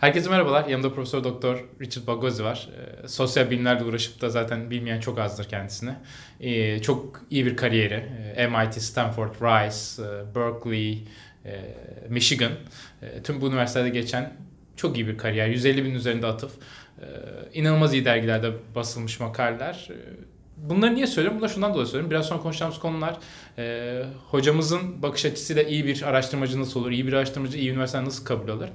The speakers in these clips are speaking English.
Herkese merhabalar. Yanımda Profesör Doktor Richard Bagozi var. E, sosyal bilimlerle uğraşıp da zaten bilmeyen çok azdır kendisini. E, çok iyi bir kariyeri. E, MIT, Stanford, Rice, e, Berkeley, e, Michigan. E, tüm bu üniversitelerde geçen çok iyi bir kariyer. 150 bin üzerinde atıf. E, inanılmaz iyi dergilerde basılmış makaleler. E, Bunları niye söylüyorum? Bunları şundan dolayı söylüyorum. Biraz sonra konuşacağımız konular e, hocamızın bakış açısıyla iyi bir araştırmacı nasıl olur? iyi bir araştırmacı iyi üniversiteden nasıl kabul alır?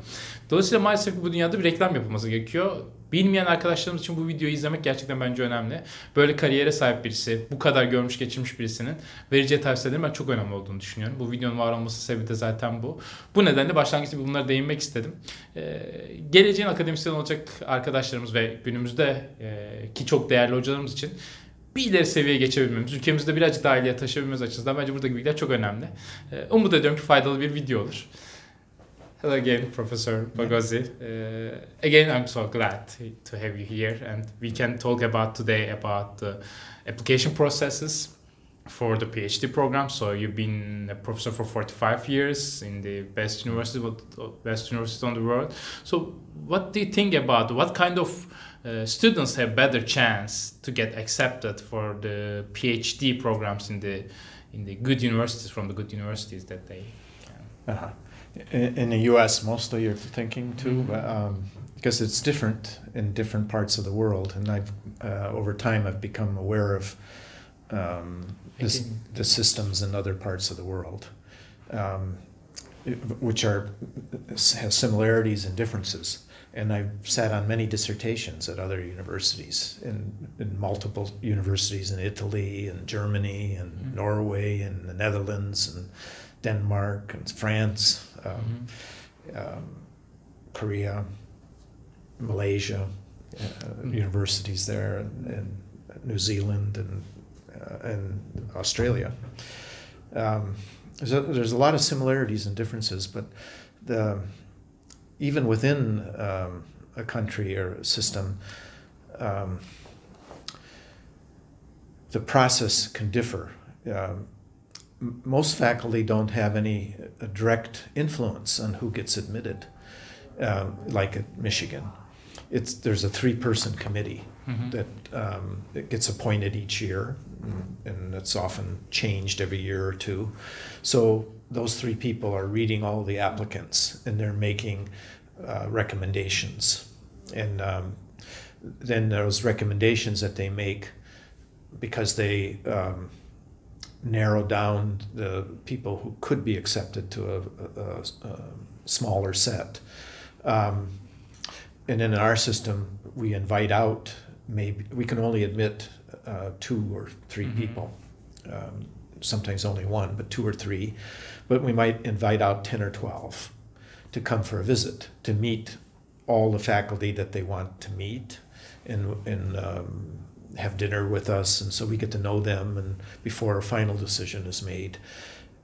Dolayısıyla maalesef bu dünyada bir reklam yapılması gerekiyor. Bilmeyen arkadaşlarımız için bu videoyu izlemek gerçekten bence önemli. Böyle kariyere sahip birisi, bu kadar görmüş geçirmiş birisinin vereceği tavsiyelerin ben çok önemli olduğunu düşünüyorum. Bu videonun var olması sebebi de zaten bu. Bu nedenle başlangıçta bunlara değinmek istedim. Ee, geleceğin akademisyen olacak arkadaşlarımız ve günümüzde e, ki çok değerli hocalarımız için bir ileri seviyeye geçebilmemiz, ülkemizde birazcık daha ileriye taşıyabilmemiz açısından bence buradaki bilgiler çok önemli. Umut ediyorum ki faydalı bir video olur. Hello again, Professor Bagozzi. Uh, again, I'm so glad to have you here, and we can talk about today about the application processes for the PhD program. So you've been a professor for 45 years in the best university, best university on the world. So what do you think about what kind of uh, students have better chance to get accepted for the PhD programs in the in the good universities from the good universities that they can. Uh-huh. In, in, the U.S., mostly you're thinking too, mm-hmm. um, because it's different in different parts of the world, and I've uh, over time I've become aware of um, this, the systems in other parts of the world, um, which are has similarities and differences and I've sat on many dissertations at other universities, in, in multiple universities in Italy and Germany and mm-hmm. Norway and the Netherlands and Denmark and France, um, mm-hmm. um, Korea, Malaysia, uh, mm-hmm. universities there, and, and, New Zealand and uh, and Australia. Um, so there's a lot of similarities and differences, but the even within um, a country or system, um, the process can differ. Um, most faculty don't have any uh, direct influence on who gets admitted, um, like at Michigan. It's, there's a three person committee mm-hmm. that, um, that gets appointed each year, and, and it's often changed every year or two. So those three people are reading all the applicants and they're making uh, recommendations. And um, then those recommendations that they make, because they um, narrow down the people who could be accepted to a, a, a smaller set. Um, and in our system, we invite out maybe we can only admit uh, two or 3 mm-hmm. people. Um, sometimes only one, but two or three. But we might invite out 10 or 12 to come for a visit, to meet all the faculty that they want to meet and, and um, have dinner with us. And so we get to know them and before a final decision is made.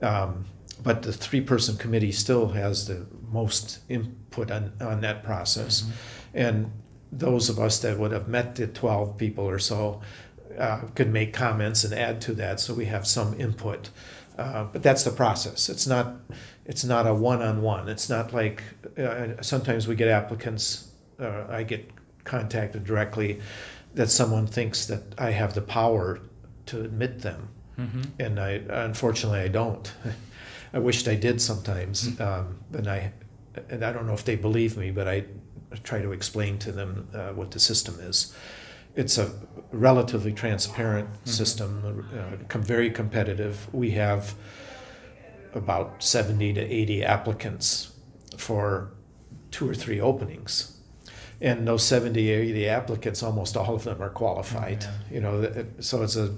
Um, but the three person committee still has the most input on, on that process. Mm-hmm. And those of us that would have met the 12 people or so uh, could make comments and add to that so we have some input. Uh, but that's the process. It's not it's not a one-on-one. It's not like uh, sometimes we get applicants. Uh, I get contacted directly that someone thinks that I have the power to admit them, mm-hmm. and I unfortunately I don't. I wished I did sometimes, mm-hmm. um, and I and I don't know if they believe me, but I try to explain to them uh, what the system is. It's a relatively transparent mm-hmm. system, uh, very competitive. We have about 70 to 80 applicants for two or three openings. And those 70 or 80 applicants, almost all of them are qualified. Oh, yeah. You know, so it's a,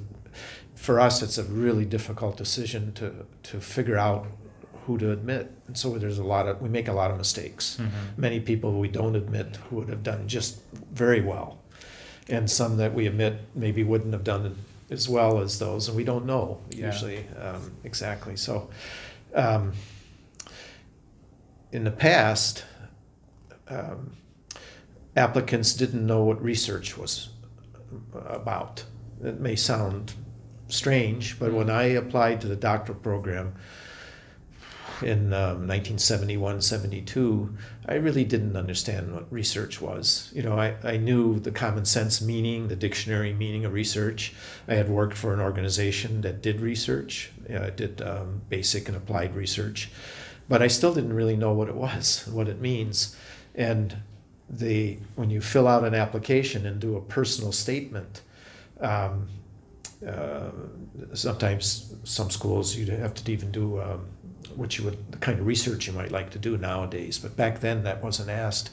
for us, it's a really difficult decision to, to figure out who to admit. And so there's a lot of, we make a lot of mistakes. Mm-hmm. Many people we don't admit who would have done just very well. And some that we admit maybe wouldn't have done as well as those, and we don't know usually yeah. um, exactly. So, um, in the past, um, applicants didn't know what research was about. It may sound strange, but when I applied to the doctoral program, in um, 1971, 72, I really didn't understand what research was. You know, I, I knew the common sense meaning, the dictionary meaning of research. I had worked for an organization that did research, uh, did um, basic and applied research, but I still didn't really know what it was, what it means. And the when you fill out an application and do a personal statement, um, uh, sometimes some schools you'd have to even do um, what you would the kind of research you might like to do nowadays but back then that wasn't asked.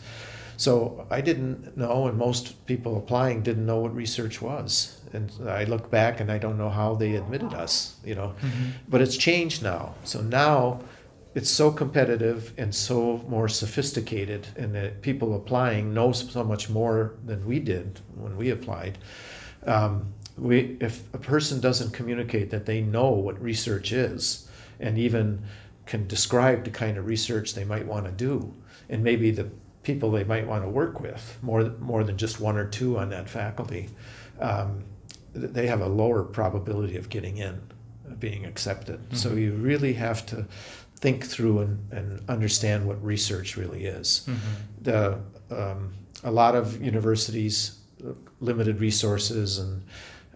So i didn't know and most people applying didn't know what research was. And i look back and i don't know how they admitted us you know? Mm-hmm. but it's changed now. So now it's so competitive and so more sophisticated and that people applying know so much more than we did when we applied. Um, we, if a person doesn't communicate that they know what research is and even can describe the kind of research they might want to do and maybe the people they might want to work with more more than just one or two on that faculty um, they have a lower probability of getting in of being accepted mm-hmm. so you really have to think through and, and understand what research really is mm-hmm. the um, a lot of universities limited resources and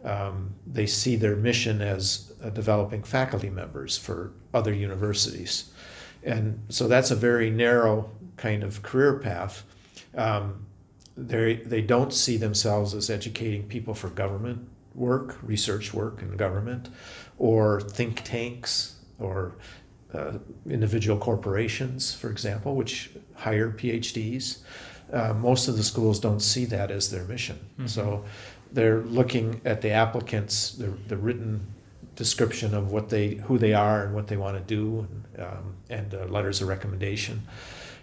um, they see their mission as uh, developing faculty members for other universities. And so that's a very narrow kind of career path. Um, they, they don't see themselves as educating people for government work, research work in government, or think tanks, or uh, individual corporations, for example, which hire PhDs. Uh, most of the schools don't see that as their mission. Mm-hmm. So they're looking at the applicants, the, the written description of what they, who they are and what they want to do, and, um, and uh, letters of recommendation.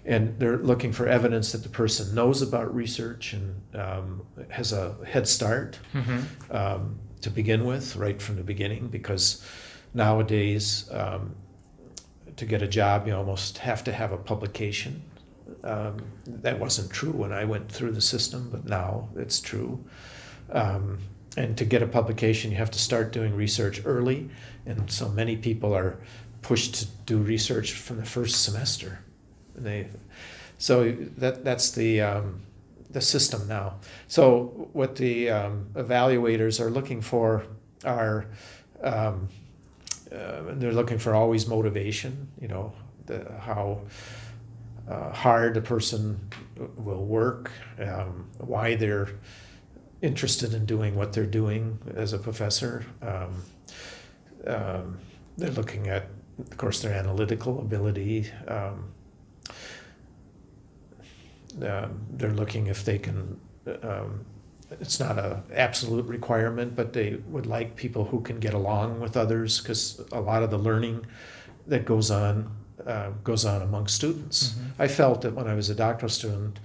And they're looking for evidence that the person knows about research and um, has a head start mm-hmm. um, to begin with, right from the beginning, because nowadays, um, to get a job, you almost have to have a publication. Um, that wasn't true when I went through the system, but now it's true. Um, and to get a publication, you have to start doing research early. And so many people are pushed to do research from the first semester. And they, so that that's the um, the system now. So what the um, evaluators are looking for are um, uh, they're looking for always motivation. You know the, how uh, hard a person will work, um, why they're interested in doing what they're doing as a professor. Um, um, they're looking at, of course, their analytical ability. Um, uh, they're looking if they can. Um, it's not an absolute requirement, but they would like people who can get along with others because a lot of the learning that goes on uh, goes on among students. Mm-hmm. I felt that when I was a doctoral student,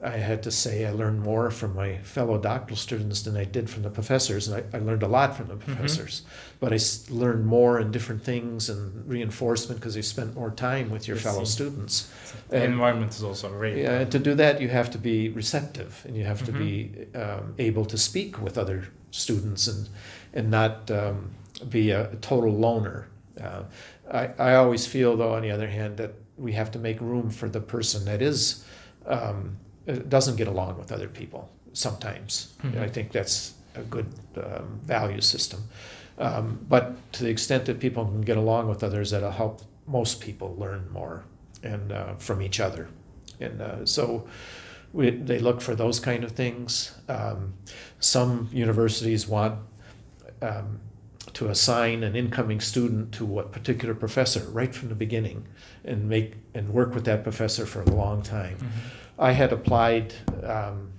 I had to say I learned more from my fellow doctoral students than I did from the professors, and I, I learned a lot from the mm-hmm. professors. Mm-hmm. But I learned more in different things and reinforcement because you spent more time with your fellow students. The and, environment is also great. Yeah, and to do that, you have to be receptive, and you have mm-hmm. to be mm-hmm. um, able to speak with other students and and not um, be a total loner. Uh, I I always feel, though, on the other hand, that we have to make room for the person that is. Um, doesn't get along with other people sometimes. Mm-hmm. I think that's a good um, value system. Um, but to the extent that people can get along with others, that'll help most people learn more and uh, from each other. And uh, so we, they look for those kind of things. Um, some universities want um, to assign an incoming student to what particular professor right from the beginning and make and work with that professor for a long time. Mm-hmm. I had applied um,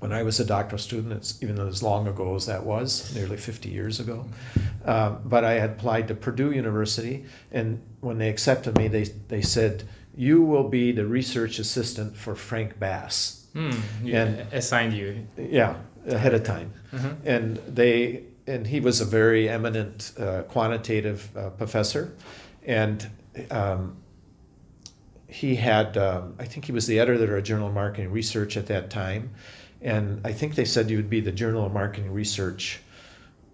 when I was a doctoral student, even though as long ago as that was, nearly 50 years ago. Um, but I had applied to Purdue University, and when they accepted me, they, they said, You will be the research assistant for Frank Bass. Mm, and assigned you. Yeah, ahead of time. Mm-hmm. And they and he was a very eminent uh, quantitative uh, professor, and um, he had, um, I think he was the editor of Journal of Marketing Research at that time. And I think they said you would be the Journal of Marketing Research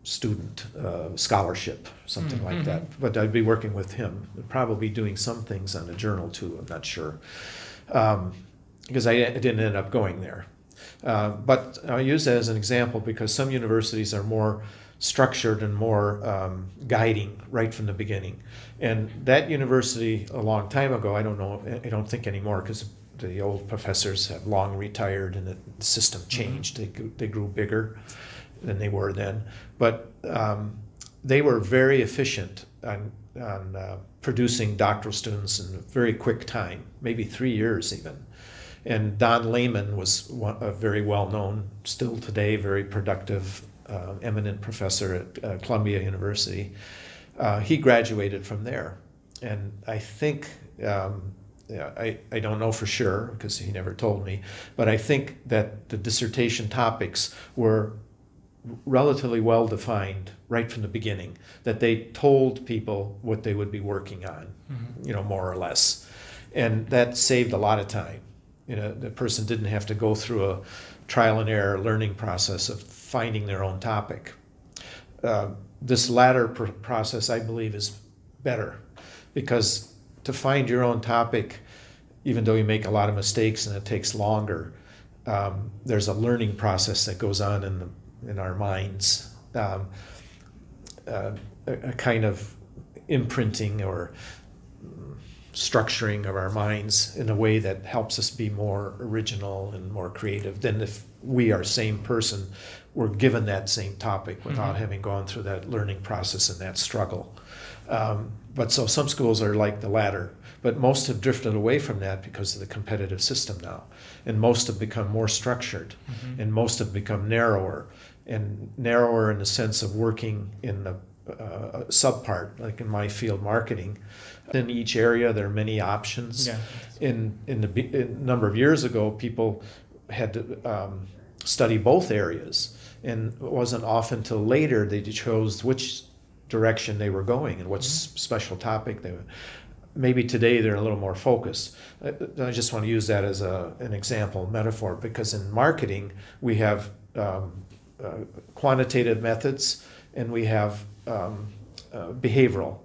student uh, scholarship, something Mm, like that. But I'd be working with him, probably doing some things on the journal too. I'm not sure um, because I, I didn't end up going there. Uh, but I'll use that as an example because some universities are more structured and more um, guiding right from the beginning. And that university a long time ago, I don't know, I don't think anymore because the old professors have long retired and the system changed. They, grew- they grew bigger than they were then. But um, they were very efficient on, on uh, producing doctoral students in a very quick time, maybe three years even. And Don Lehmann was one, a very well known, still today, very productive, uh, eminent professor at uh, Columbia University. Uh, he graduated from there. And I think, um, yeah, I, I don't know for sure because he never told me, but I think that the dissertation topics were relatively well defined right from the beginning, that they told people what they would be working on, Mhm. you know, more or less. And that saved a lot of time. You know, the person didn't have to go through a trial and error learning process of finding their own topic. Uh, this latter pr- process, I believe, is better because to find your own topic, even though you make a lot of mistakes and it takes longer, um, there's a learning process that goes on in the, in our minds, um, uh, a, a kind of imprinting or structuring of our minds in a way that helps us be more original and more creative than if we are same person were given that same topic without Mhm. having gone through that learning process and that struggle. Um, but so some schools are like the latter, but most have drifted away from that because of the competitive system now, and most have become more structured, Mhm. and most have become narrower, and narrower in the sense of working in the uh, subpart, like in my field, marketing. In each area, there are many options. Yeah. In in the in number of years ago, people had to um, study both areas, and it wasn't often till later they chose which direction they were going and what s special topic they were. Maybe today they're a little more focused. I, I just want to use that as a, an example, metaphor, because in marketing we have um, uh, quantitative methods and we have um, uh, behavioral.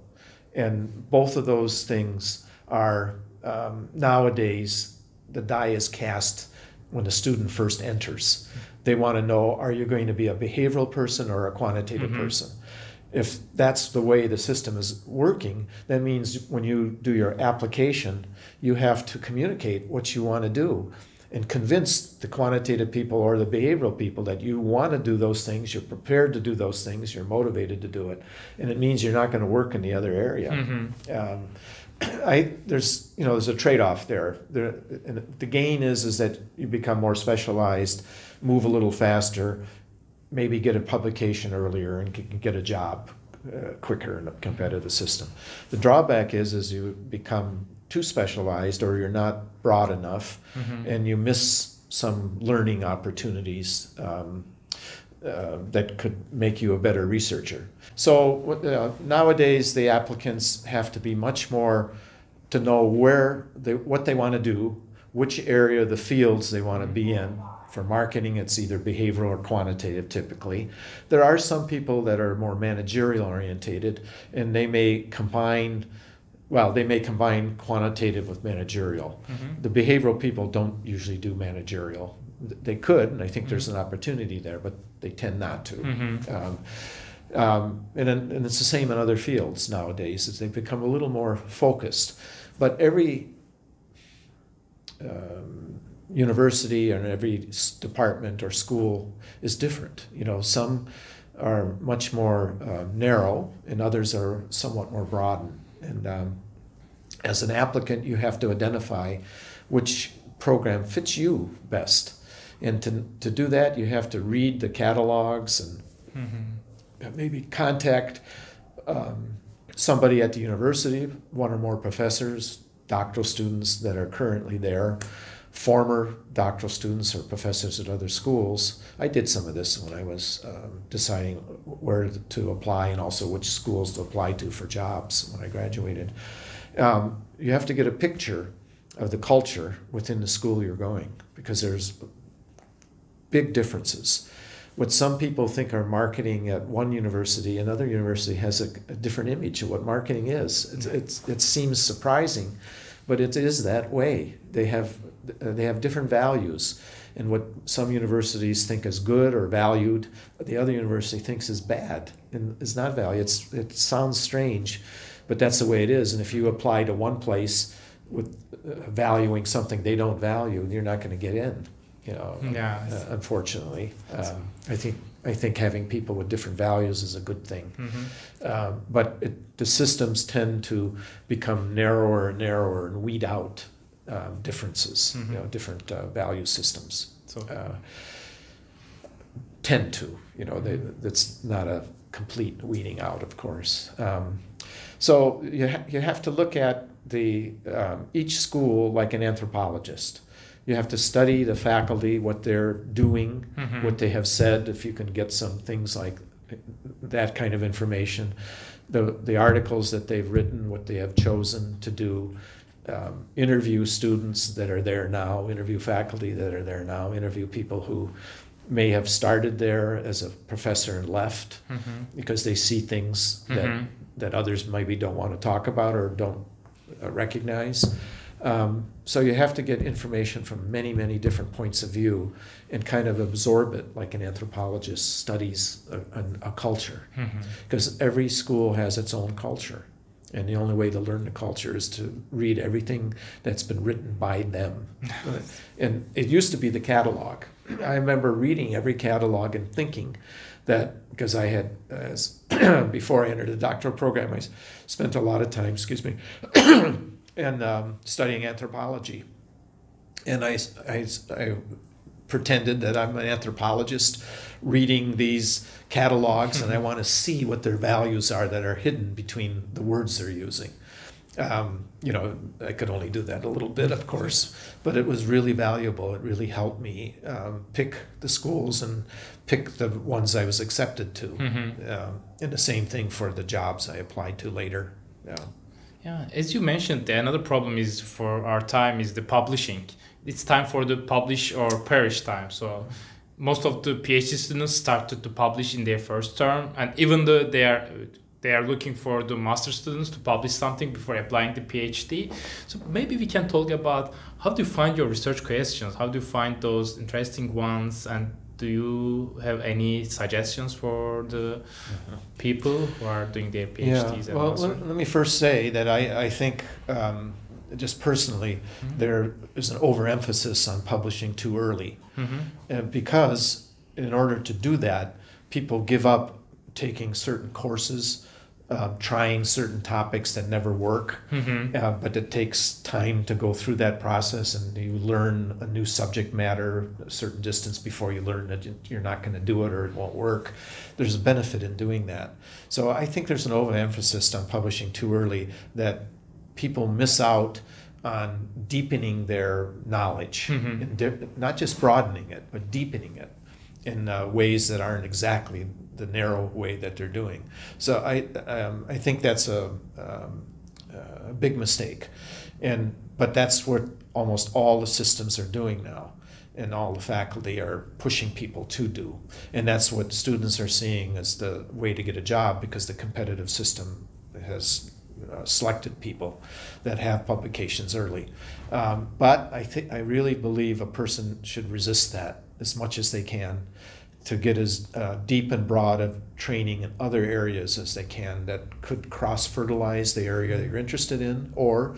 And both of those things are um, nowadays, the die is cast when a student first enters. They want to know are you going to be a behavioral person or a quantitative Mhm. person? If that's the way the system is working, that means when you do your application, you have to communicate what you want to do and convince the quantitative people or the behavioral people that you want to do those things, you're prepared to do those things, you're motivated to do it, and it means you're not going to work in the other area. Mhm. Um, I there's you know there's a trade-off there. There and the gain is is that you become more specialized, move a little faster, maybe get a publication earlier and get a job uh, quicker in a competitive system. The drawback is is you become too specialized or you're not broad enough, Mhm. and you miss some learning opportunities. Um, uh, that could make you a better researcher. So uh, nowadays, the applicants have to be much more to know where they, what they want to do, which area of the fields they want to be in. For marketing, it's either behavioral or quantitative typically. There are some people that are more managerial orientated, and they may combine. Well, they may combine quantitative with managerial. Mhm. The behavioral people don't usually do managerial. They could, and I think there's an opportunity there, but they tend not to. Mhm. Um, um, and, and it's the same in other fields nowadays, as they've become a little more focused. But every um, university and every department or school is different. You know, some are much more uh, narrow, and others are somewhat more broad. And um, as an applicant, you have to identify which program fits you best. And to, to do that, you have to read the catalogs and Mhm. maybe contact um, somebody at the university, one or more professors, doctoral students that are currently there, former doctoral students or professors at other schools. I did some of this when I was um, deciding where to apply and also which schools to apply to for jobs when I graduated. Um, you have to get a picture of the culture within the school you're going because there's big differences. what some people think are marketing at one university, another university has a, a different image of what marketing is. It's, it's, it seems surprising, but it is that way. They have, they have different values. And what some universities think is good or valued, the other university thinks is bad and is not valued. It's, it sounds strange, but that's the way it is. And if you apply to one place with uh, valuing something they don't value, you're not going to get in. You know, Yeah. uh, unfortunately, um, I think I think having people with different values is a good thing. Mhm. Um, but it, the systems tend to become narrower and narrower and weed out um, differences, Mhm. you know, different uh, value systems So, uh, tend to. You know, they, that's not a complete weeding out, of course. Um, so you, ha- you have to look at the um, each school like an anthropologist. You have to study the faculty, what they're doing, Mhm. what they have said. If you can get some things like that kind of information, the the articles that they've written, what they have chosen to do, um, interview students that are there now, interview faculty that are there now, interview people who may have started there as a professor and left Mhm. because they see things that Mhm. that others maybe don't want to talk about or don't uh, recognize. Um, so you have to get information from many, many different points of view and kind of absorb it like an anthropologist studies a, a, a culture. Because every school has its own culture. And the only way to learn the culture is to read everything that's been written by them. and it used to be the catalog. I remember reading every catalog and thinking that because I had, as before I entered the doctoral program, I spent a lot of time, excuse me, and um, studying anthropology. And I, I pretended that I'm an anthropologist reading these catalogs and I want to see what their values are that are hidden between the words they're using. Um, you know, I could only do that a little bit, of course, but it was really valuable. It really helped me um, pick the schools and pick the ones I was accepted to. Mhm. Um, and the same thing for the jobs I applied to later. Yeah. Yeah, as you mentioned, another problem is for our time is the publishing. It's time for the publish or perish time. So most of the PhD students started to publish in their first term, and even though they are they are looking for the master students to publish something before applying the PhD. So maybe we can talk about how do you find your research questions? How do you find those interesting ones? And do you have any suggestions for the people who are doing their PhDs? Yeah, well, let, let me first say that I, I think, um, just personally, Mhm. there is an overemphasis on publishing too early. Mhm. Uh, because in order to do that, people give up taking certain courses, um, trying certain topics that never work. Mhm. Uh, but it takes time to go through that process, and you learn a new subject matter a certain distance before you learn that you- you're not going to do it or it won't work. There's a benefit in doing that. So I think there's an overemphasis on publishing too early that people miss out on deepening their knowledge, Mhm. and di- not just broadening it, but deepening it in uh, ways that aren't exactly the narrow way that they're doing. So I, um, I think that's a, um, a big mistake, and but that's what almost all the systems are doing now, and all the faculty are pushing people to do, and that's what students are seeing as the way to get a job because the competitive system has uh, selected people that have publications early. Um, but I think I really believe a person should resist that as much as they can to get as uh, deep and broad of training in other areas as they can that could cross fertilize the area that you're interested in or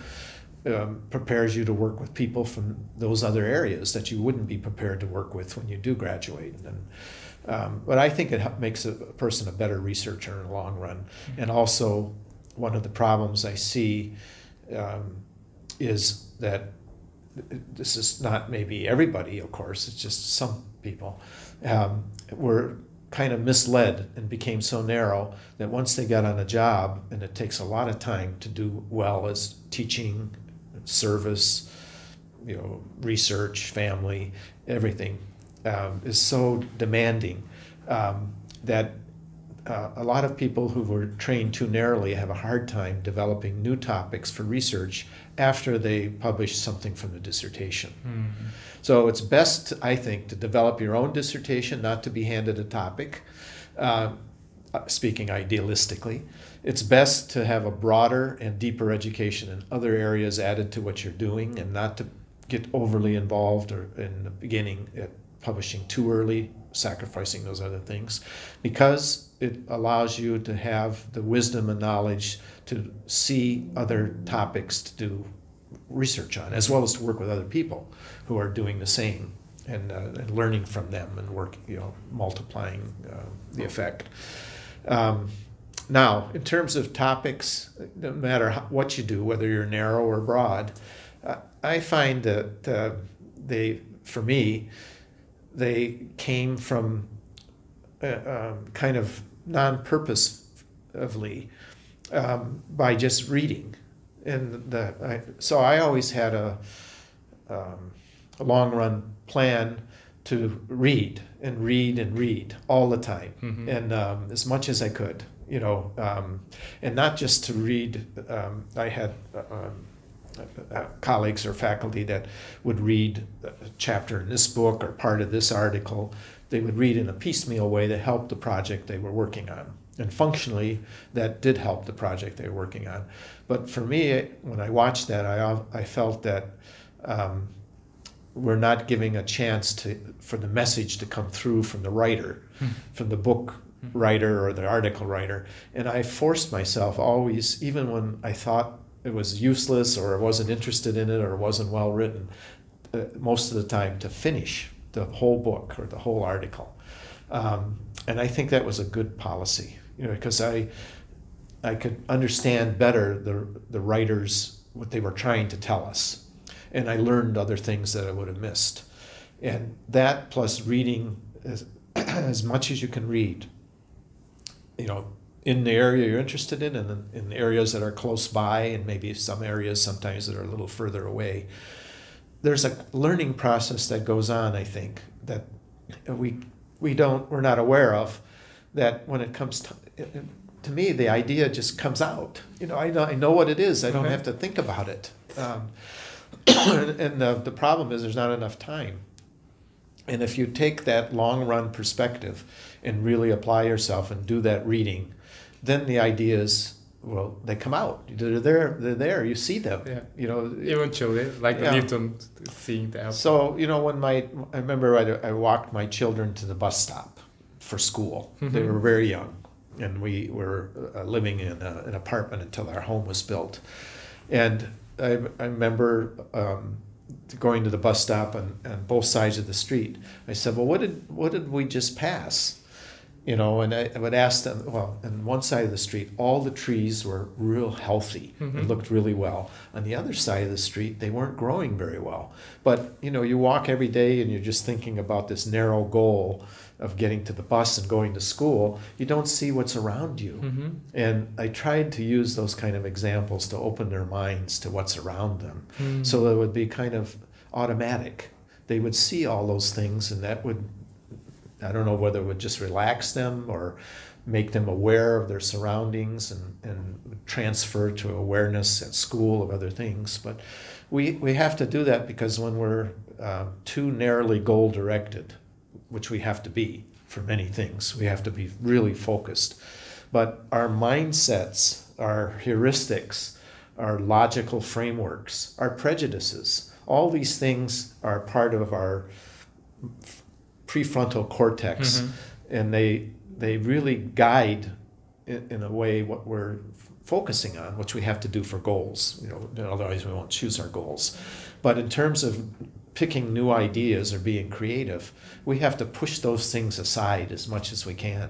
um, prepares you to work with people from those other areas that you wouldn't be prepared to work with when you do graduate. And um, but I think it makes a person a better researcher in the long run. And also, one of the problems I see um, is that this is not maybe everybody, of course, it's just some people, um, were kind of misled and became so narrow that once they got on a job, and it takes a lot of time to do well as teaching, service, you know, research, family, everything um, is so demanding um, that uh, a lot of people who were trained too narrowly have a hard time developing new topics for research after they publish something from the dissertation. Mm-hmm. So it's best, I think, to develop your own dissertation, not to be handed a topic. Uh, speaking idealistically, it's best to have a broader and deeper education in other areas added to what you're doing, and not to get overly involved or in the beginning at publishing too early, sacrificing those other things, because it allows you to have the wisdom and knowledge to see other topics to do research on, as well as to work with other people who are doing the same and, uh, and learning from them and work, you know, multiplying uh, the effect. Um, now, in terms of topics, no matter how, what you do, whether you're narrow or broad, uh, I find that uh, they, for me, they came from uh, um, kind of non-purposefully um, by just reading, and the I, so I always had a, um, a long-run plan to read and read and read all the time, Mhm. and um, as much as I could, you know, um, and not just to read. Um, I had. Uh, um, uh, colleagues or faculty that would read a chapter in this book or part of this article. They would read in a piecemeal way to help the project they were working on. And functionally, that did help the project they were working on. But for me, when I watched that, I, I felt that um, we're not giving a chance to, for the message to come through from the writer, from the book writer or the article writer. And I forced myself always, even when I thought it was useless or I wasn't interested in it or it wasn't well written, uh, most of the time to finish the whole book or the whole article. Um, and I think that was a good policy, you know, because I, I could understand better the, the writers, what they were trying to tell us. And I learned other things that I would have missed. And that plus reading as, as much as you can read, you know, in the area you're interested in and in areas that are close by and maybe some areas sometimes that are a little further away. There's a learning process that goes on, I think, that we we don't we're not aware of that when it comes to to me the idea just comes out you know i know, I know what it is i don't Okay. have to think about it um, and the, the problem is there's not enough time and if you take that long run perspective and really apply yourself and do that reading then the ideas well they come out they're there they're there you see them Yeah. you know Eventually, like Yeah. Newton seeing the apple. so you know, when my I remember I, I walked my children to the bus stop for school. They Mhm. were very young, and we were uh, living in a, an apartment until our home was built. And I, I remember um, going to the bus stop on, on both sides of the street. I said, "Well, what did what did we just pass?" You know, and I, I would ask them. Well, on one side of the street, all the trees were real healthy. They Mhm. looked really well. On the other side of the street, they weren't growing very well. But you know, you walk every day and you're just thinking about this narrow goal of getting to the bus and going to school. You don't see what's around you. hmm And I tried to use those kind of examples to open their minds to what's around them. Mm. So that it would be kind of automatic. They would see all those things, and that would, I don't know whether it would just relax them or make them aware of their surroundings and, and transfer to awareness at school of other things. But we, we have to do that because when we're uh, too narrowly goal directed, which we have to be for many things, we have to be really focused. But our mindsets, our heuristics, our logical frameworks, our prejudices, all these things are part of our prefrontal cortex, Mhm. and they they really guide in, in a way what we're f- focusing on, which we have to do for goals. You know, otherwise we won't choose our goals. But in terms of picking new ideas or being creative, we have to push those things aside as much as we can.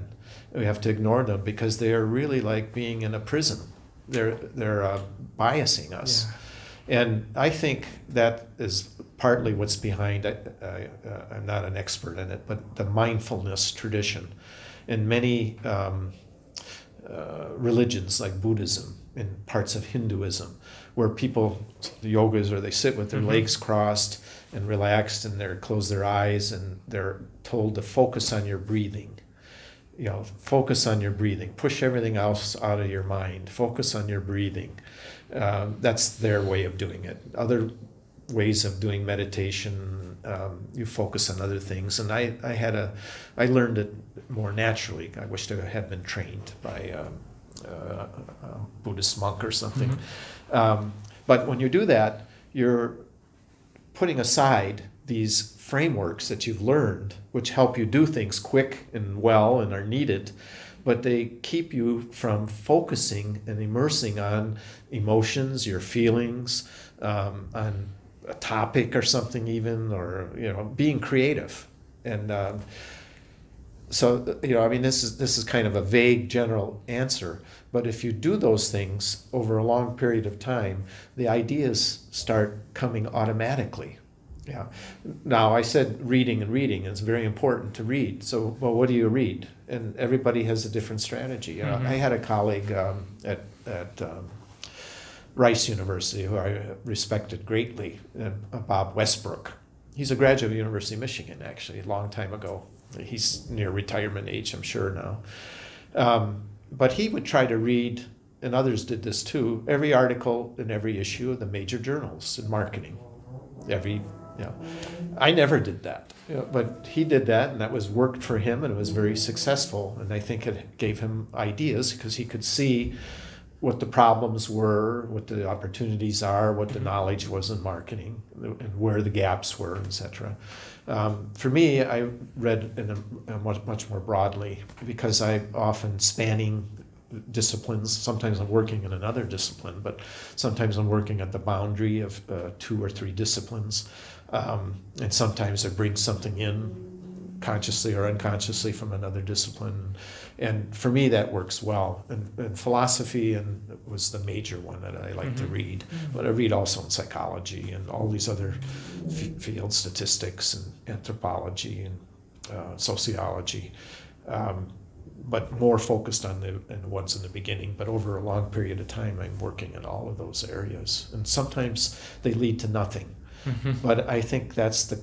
We have to ignore them because they are really like being in a prison. They're they're uh, biasing us. And I think that is partly what's behind, I, I, uh, I'm not an expert in it, but the mindfulness tradition. In many um, uh, religions like Buddhism and parts of Hinduism, where people, the yogas, or they sit with their Mhm. legs crossed and relaxed and they close their eyes and they're told to focus on your breathing. you know, focus on your breathing. Push everything else out of your mind. Focus on your breathing. Uh, that's their way of doing it. Other ways of doing meditation, um, you focus on other things. And I, I had a, I learned it more naturally. I wished I had been trained by um, uh, a Buddhist monk or something. Mm-hmm. Um, but when you do that, you're putting aside these frameworks that you've learned, which help you do things quick and well and are needed, but they keep you from focusing and immersing on emotions, your feelings, um, on a topic or something, even, or you know, being creative. And um, so, you know, I mean, this is this is kind of a vague general answer, but if you do those things over a long period of time, the ideas start coming automatically yeah. Now I said reading and reading. It's very important to read. So, well, what do you read? And everybody has a different strategy. Mm-hmm. I had a colleague um, at at um, Rice University who I respected greatly, uh, Bob Westbrook. He's a graduate of University of Michigan, actually, a long time ago. He's near retirement age, I'm sure now. Um, but he would try to read, and others did this too, every article in every issue of the major journals in marketing every you know, I never did that, you know, but he did that, and that was worked for him, and it was very successful. And I think it gave him ideas because he could see what the problems were, what the opportunities are, what the knowledge was in marketing, and where the gaps were, etc. Um, for me, I read in a, a much, much more broadly because I often spanning disciplines. Sometimes I'm working in another discipline, but sometimes I'm working at the boundary of uh, two or three disciplines. Um, and sometimes I bring something in consciously or unconsciously from another discipline. And for me, that works well. And, and philosophy and was the major one that I like mm-hmm. to read. Mm-hmm. But I read also in psychology and all these other f- fields, statistics and anthropology and uh, sociology. Um, but more focused on the, and the ones in the beginning. But over a long period of time, I'm working in all of those areas. And sometimes they lead to nothing. Mm-hmm. But I think that's the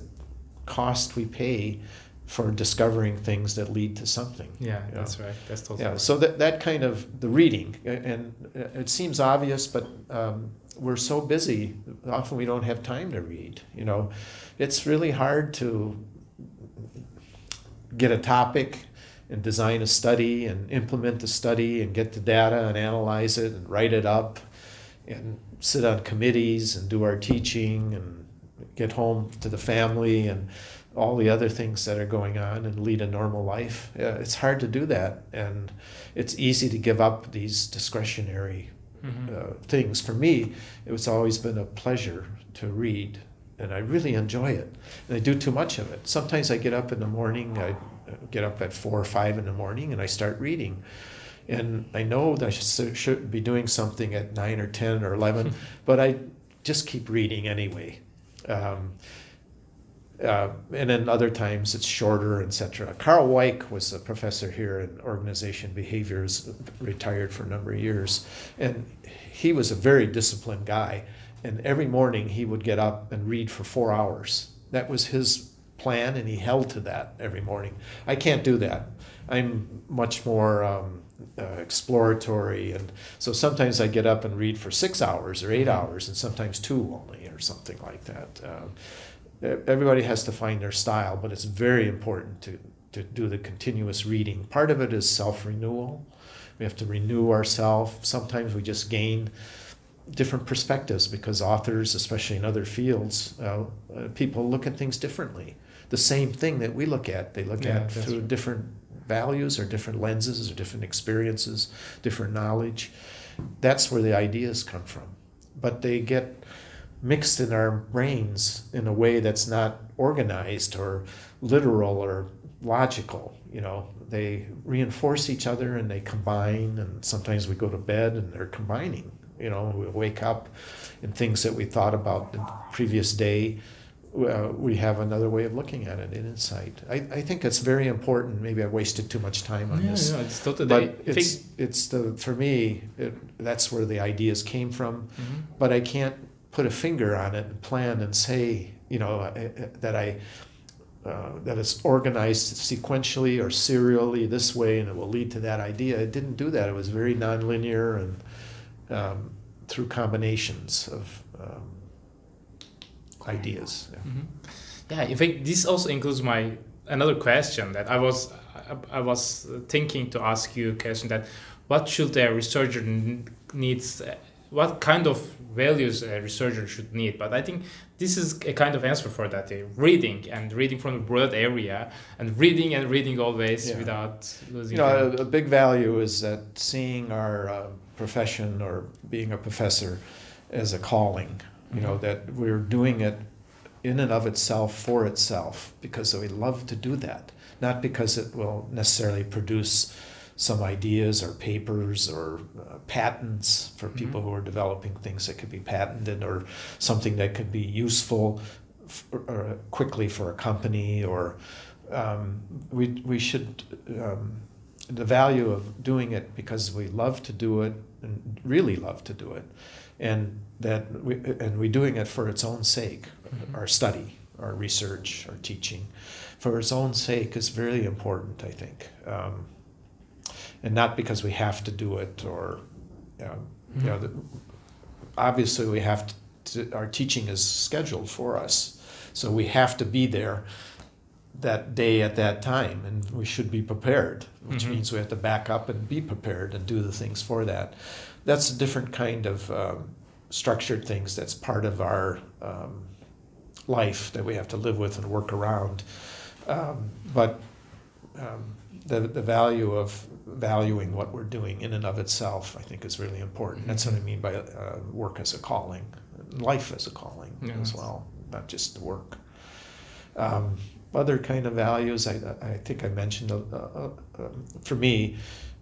cost we pay for discovering things that lead to something. Yeah, that's right. That's totally yeah. Right. So that that kind of the reading, and it seems obvious, but um, we're so busy. Often we don't have time to read. You know, it's really hard to get a topic and design a study and implement the study and get the data and analyze it and write it up and sit on committees and do our teaching and get home to the family and all the other things that are going on and lead a normal life. It's hard to do that, and it's easy to give up these discretionary mm-hmm. uh, things. For me, it's always been a pleasure to read, and I really enjoy it. And I do too much of it. Sometimes I get up in the morning. I get up at four or five in the morning, and I start reading. And I know that I should be doing something at nine or ten or eleven, but I just keep reading anyway um, uh, and then other times it's shorter, etc. Karl Weick was a professor here in organization behaviors, retired for a number of years, and he was a very disciplined guy. And every morning he would get up and read for four hours. That was his plan, and he held to that every morning. I can't do that. I'm much more um, uh, exploratory, and so sometimes I get up and read for six hours or 8 mm-hmm. hours, and sometimes two only or something like that. Um, everybody has to find their style, but it's very important to, to do the continuous reading. Part of it is self renewal. We have to renew ourselves. Sometimes we just gain different perspectives because authors, especially in other fields, uh, uh, people look at things differently. The same thing that we look at, they look yeah, at through right. different values or different lenses or different experiences, different knowledge. That's where the ideas come from. But they get mixed in our brains in a way that's not organized or literal or logical. You know, they reinforce each other and they combine, and sometimes we go to bed and they're combining. You know, we wake up and things that we thought about the previous day. Uh, we have another way of looking at it, an insight. I, I think it's very important. Maybe I wasted too much time on yeah, this. Yeah, it's totally. But it's it's the for me it, that's where the ideas came from. Mm-hmm. But I can't put a finger on it and plan and say, you know, that I uh, that it's organized sequentially or serially this way and it will lead to that idea. It didn't do that. It was very nonlinear and um, through combinations of um, ideas. Yeah. Mm-hmm. yeah, in fact, this also includes my another question that I was I, I was thinking to ask you a question that what should a researcher needs what kind of values a researcher should need but i think this is a kind of answer for that uh, reading and reading from a broad area and reading and reading always yeah. without losing you know a, a, big value is that seeing our uh, profession or being a professor as a calling you mm-hmm. know that we're doing it in and of itself for itself because we love to do that not because it will necessarily produce some ideas or papers or uh, patents for mm-hmm. people mm-hmm. who are developing things that could be patented or something that could be useful for, quickly for a company or um, we, we should um, the value of doing it because we love to do it and really love to do it and that we and we're doing it for its own sake mm-hmm. our study our research our teaching for its own sake is very important i think um, and not because we have to do it or you know, mm-hmm. you know the, obviously we have to, our teaching is scheduled for us so we have to be there that day at that time and we should be prepared which mm-hmm. means we have to back up and be prepared and do the things for that that's a different kind of um, structured things that's part of our um, life that we have to live with and work around um, but um, the, the value of valuing what we're doing in and of itself, I think, is really important. That's what I mean by uh, work as a calling, life as a calling yes. as well, not just the work. Um, other kind of values, I, I think I mentioned, uh, uh, um, for me,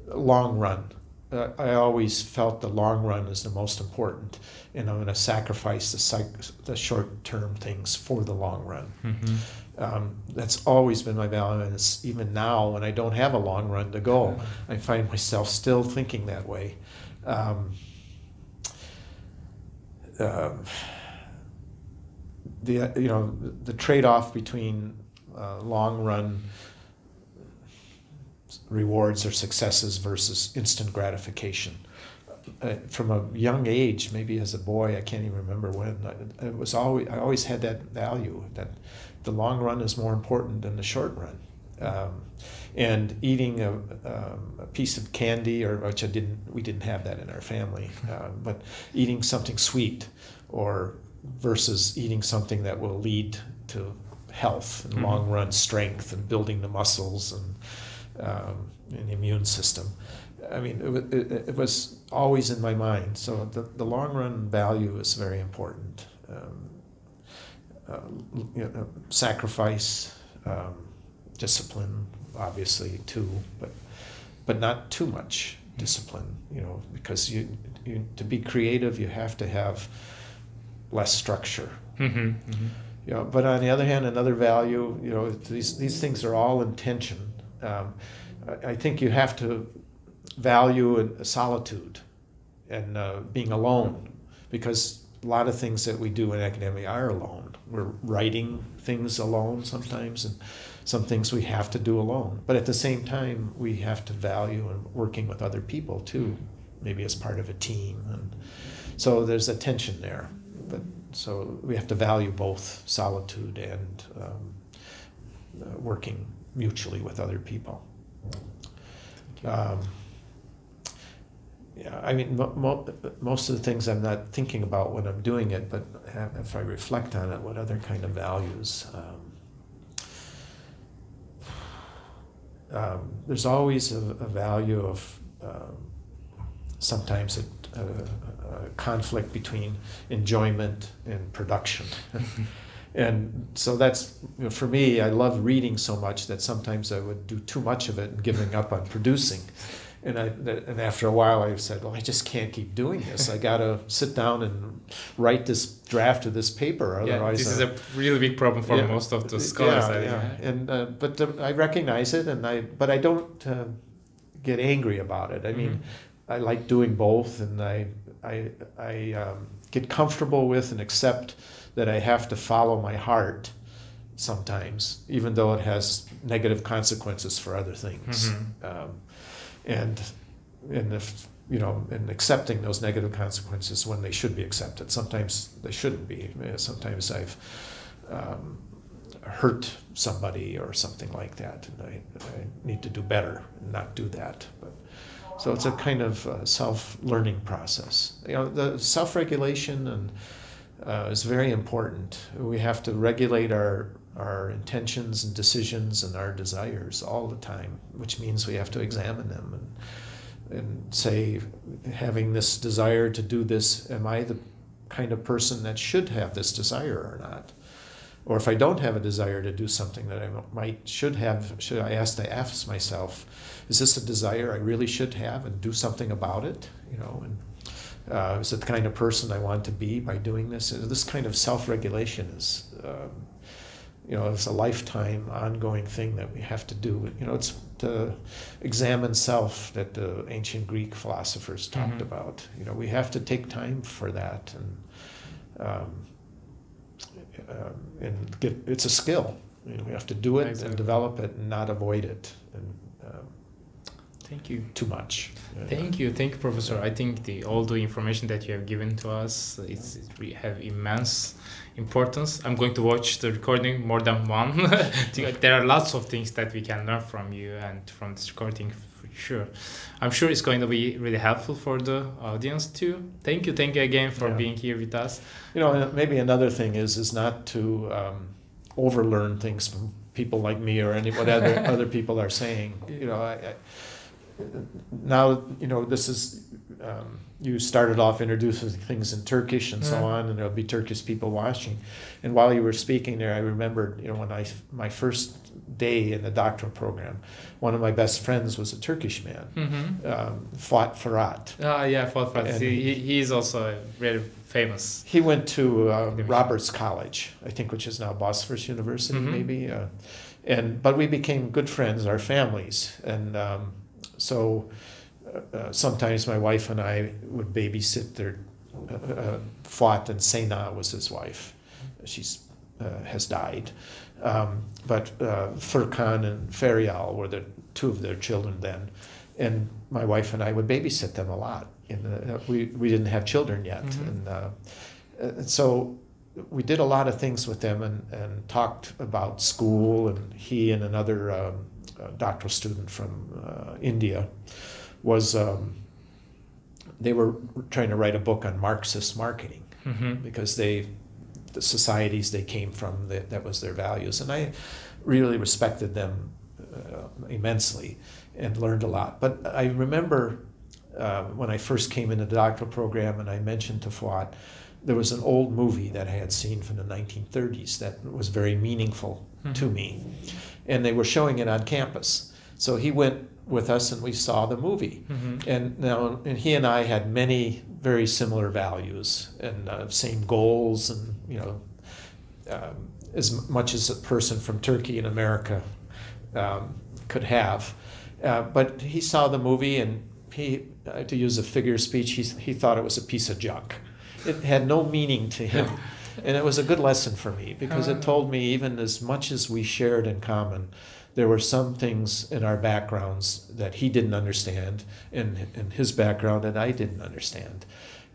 long run. Uh, I always felt the long run is the most important, and I'm going to sacrifice the, psych- the short term things for the long run. Mm-hmm um, that's always been my value, and it's even now when I don't have a long run to go, I find myself still thinking that way. Um, uh, the you know the trade-off between uh, long run rewards or successes versus instant gratification. Uh, from a young age, maybe as a boy, I can't even remember when. It was always I always had that value that the long run is more important than the short run. Um, and eating a, um, a, piece of candy, or which I didn't, we didn't have that in our family, uh, but eating something sweet, or versus eating something that will lead to health and mm-hmm. long run strength and building the muscles and, um, and the immune system. I mean, it, it, it, was always in my mind. So the, the long run value is very important. Um, uh, you know, sacrifice, um, discipline, obviously too, but but not too much discipline. You know, because you, you to be creative, you have to have less structure. Mm-hmm, mm-hmm. You know, but on the other hand, another value. You know, these these things are all intention. Um, I, think you have to value solitude and uh, being alone because a lot of things that we do in academia are alone we're writing things alone sometimes, and some things we have to do alone. But at the same time, we have to value and working with other people too, maybe as part of a team. And so there's a tension there. But so we have to value both solitude and um, uh, working mutually with other people. Um, yeah, I mean, mo- mo- most of the things I'm not thinking about when I'm doing it, but if I reflect on it, what other kind of values? Um, um, there's always a, a value of um, sometimes a, a, a, conflict between enjoyment and production. and so that's you know, for me i love reading so much that sometimes i would do too much of it and giving up on producing and I and after a while I said, well, I just can't keep doing this. I got to sit down and write this draft of this paper. Otherwise, yeah, this is a really big problem for yeah, most of the scholars. Yeah, yeah. and uh, but uh, I recognize it, and I but I don't uh, get angry about it. I mean, mm-hmm. I like doing both, and I I I um, get comfortable with and accept that I have to follow my heart sometimes, even though it has negative consequences for other things. Mhm. Um, and and if you know, and accepting those negative consequences when they should be accepted. Sometimes they shouldn't be. Uh, Sometimes I've um, hurt somebody or something like that, and I, I need to do better and not do that. But so it's a kind of uh, self-learning process. You know, the self-regulation and uh, is very important. We have to regulate our our intentions and decisions and our desires all the time, which means we have to examine them and and say, having this desire to do this, am I the kind of person that should have this desire or not? Or if I don't have a desire to do something that I might should have, should I ask to ask myself, is this a desire I really should have and do something about it? You know, and uh, is it the kind of person I want to be by doing this? And this kind of self-regulation is, um, you know, it's a lifetime ongoing thing that we have to do. You know, it's to examine self that the ancient Greek philosophers talked Mhm. about. You know, we have to take time for that and um, um, and get. It's a skill. You know, we have to do it Exactly. and develop it and not avoid it and um, Thank you. too much. Thank you, thank you, Professor. I think the all the information that you have given to us it's it really have immense importance. I'm going to watch the recording more than one. there are lots of things that we can learn from you and from this recording for sure. I'm sure it's going to be really helpful for the audience too. Thank you, thank you again for Yeah. being here with us. You know, maybe another thing is is not to um, overlearn things from people like me or any what other other people are saying. You know, I, I, now you know this is um, you started off introducing things in Turkish and so Yeah. on, and there'll be Turkish people watching. And while you were speaking there, I remembered you know when I my first day in the doctoral program, one of my best friends was a Turkish man, Mm-hmm. um, Fuat. Ah, yeah, Fuat. And- He, he is also very famous. He went to uh, Roberts College, I think, which is now Bosphorus University, Mhm. maybe. Uh, and but we became good friends, our families, and um, so uh, uh, sometimes my wife and I would babysit their. Uh, uh, Fuat and Sena was his wife. She's uh, has died, um, but uh, Furkan and Ferial were the two of their children then, and my wife and I would babysit them a lot. Uh, we we didn't have children yet, Mhm. and uh, and so we did a lot of things with them and, and talked about school and he and another um, doctoral student from uh, India was um, they were trying to write a book on Marxist marketing Mm-hmm. because they the societies they came from that, that was their values and I really respected them uh, immensely and learned a lot but I remember uh, when I first came into the doctoral program and I mentioned to Fuat there was an old movie that I had seen from the 1930s that was very meaningful to Mhm. me and they were showing it on campus. So he went with us and we saw the movie. Mm-hmm. and now and he and I had many very similar values and uh, same goals and you know um, as much as a person from Turkey in America um, could have. Uh, but he saw the movie and he uh, to use a figure of speech he, he thought it was a piece of junk. It had no meaning to him and it was a good lesson for me because it told me even as much as we shared in common there were some things in our backgrounds that he didn't understand in, in his background and I didn't understand.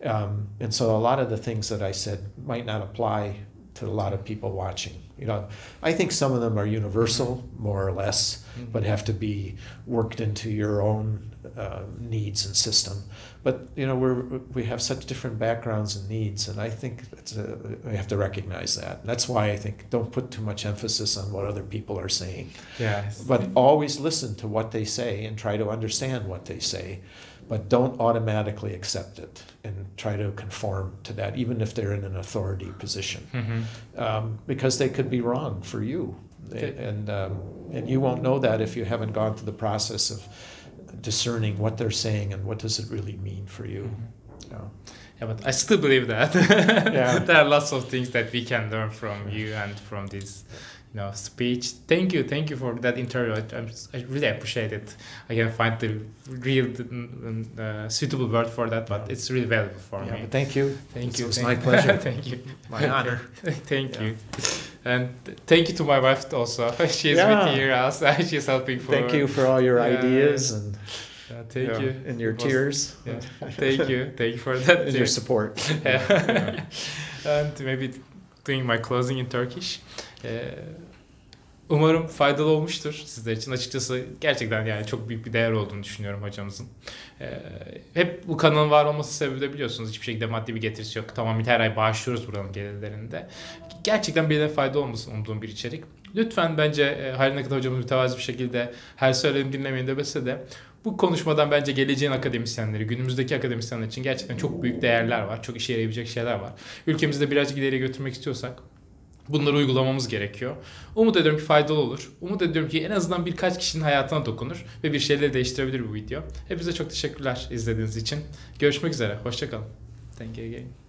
Um, and so a lot of the things that I said might not apply to a lot of people watching. You know, I think some of them are universal, more or less, but have to be worked into your own uh, needs and system. But you know, we're we have such different backgrounds and needs, and I think it's a, we have to recognize that. That's why I think don't put too much emphasis on what other people are saying, Yes. but always listen to what they say and try to understand what they say, but don't automatically accept it and try to conform to that, even if they're in an authority position Mm-hmm. um, because they could be wrong for you, Okay. and um, and you won't know that if you haven't gone through the process of discerning what they're saying and what does it really mean for you. Mm-hmm. you know. Yeah, but I still believe that. Yeah. there are lots of things that we can learn from you and from this, you know, speech. Thank you, thank you for that interview. I, I'm, I really appreciate it. I can find the real uh, suitable word for that, but it's really valuable for Yeah, me. but thank you. Thank It you. was thank my pleasure. thank you. My honor. thank Yeah. you. And thank you to my wife also. She's Yeah. with here also. She's helping for. Thank you for all your Yeah. ideas and Yeah, thank yeah, you. and your was- tears Yeah, thank you. Thank you for that. and too. your support. And maybe doing my closing in Turkish. Ee, Umarım faydalı olmuştur sizler için. Açıkçası gerçekten yani çok büyük bir değer olduğunu düşünüyorum hocamızın. Ee, hep bu kanalın var olması sebebi de biliyorsunuz hiçbir şekilde maddi bir getirisi yok. Tamam her ay bağışlıyoruz buranın gelirlerinde. Gerçekten birine fayda olmasın umduğum bir içerik. Lütfen bence e, ne kadar hocamız mütevazi bir şekilde her söylediğimi dinlemeyin demese de bu konuşmadan bence geleceğin akademisyenleri, günümüzdeki akademisyenler için gerçekten çok büyük değerler var. Çok işe yarayabilecek şeyler var. Ülkemizde birazcık ileriye götürmek istiyorsak bunları uygulamamız gerekiyor. Umut ediyorum ki faydalı olur. Umut ediyorum ki en azından birkaç kişinin hayatına dokunur ve bir şeyleri değiştirebilir bu video. Hepinize çok teşekkürler izlediğiniz için. Görüşmek üzere. Hoşçakalın. Thank you again.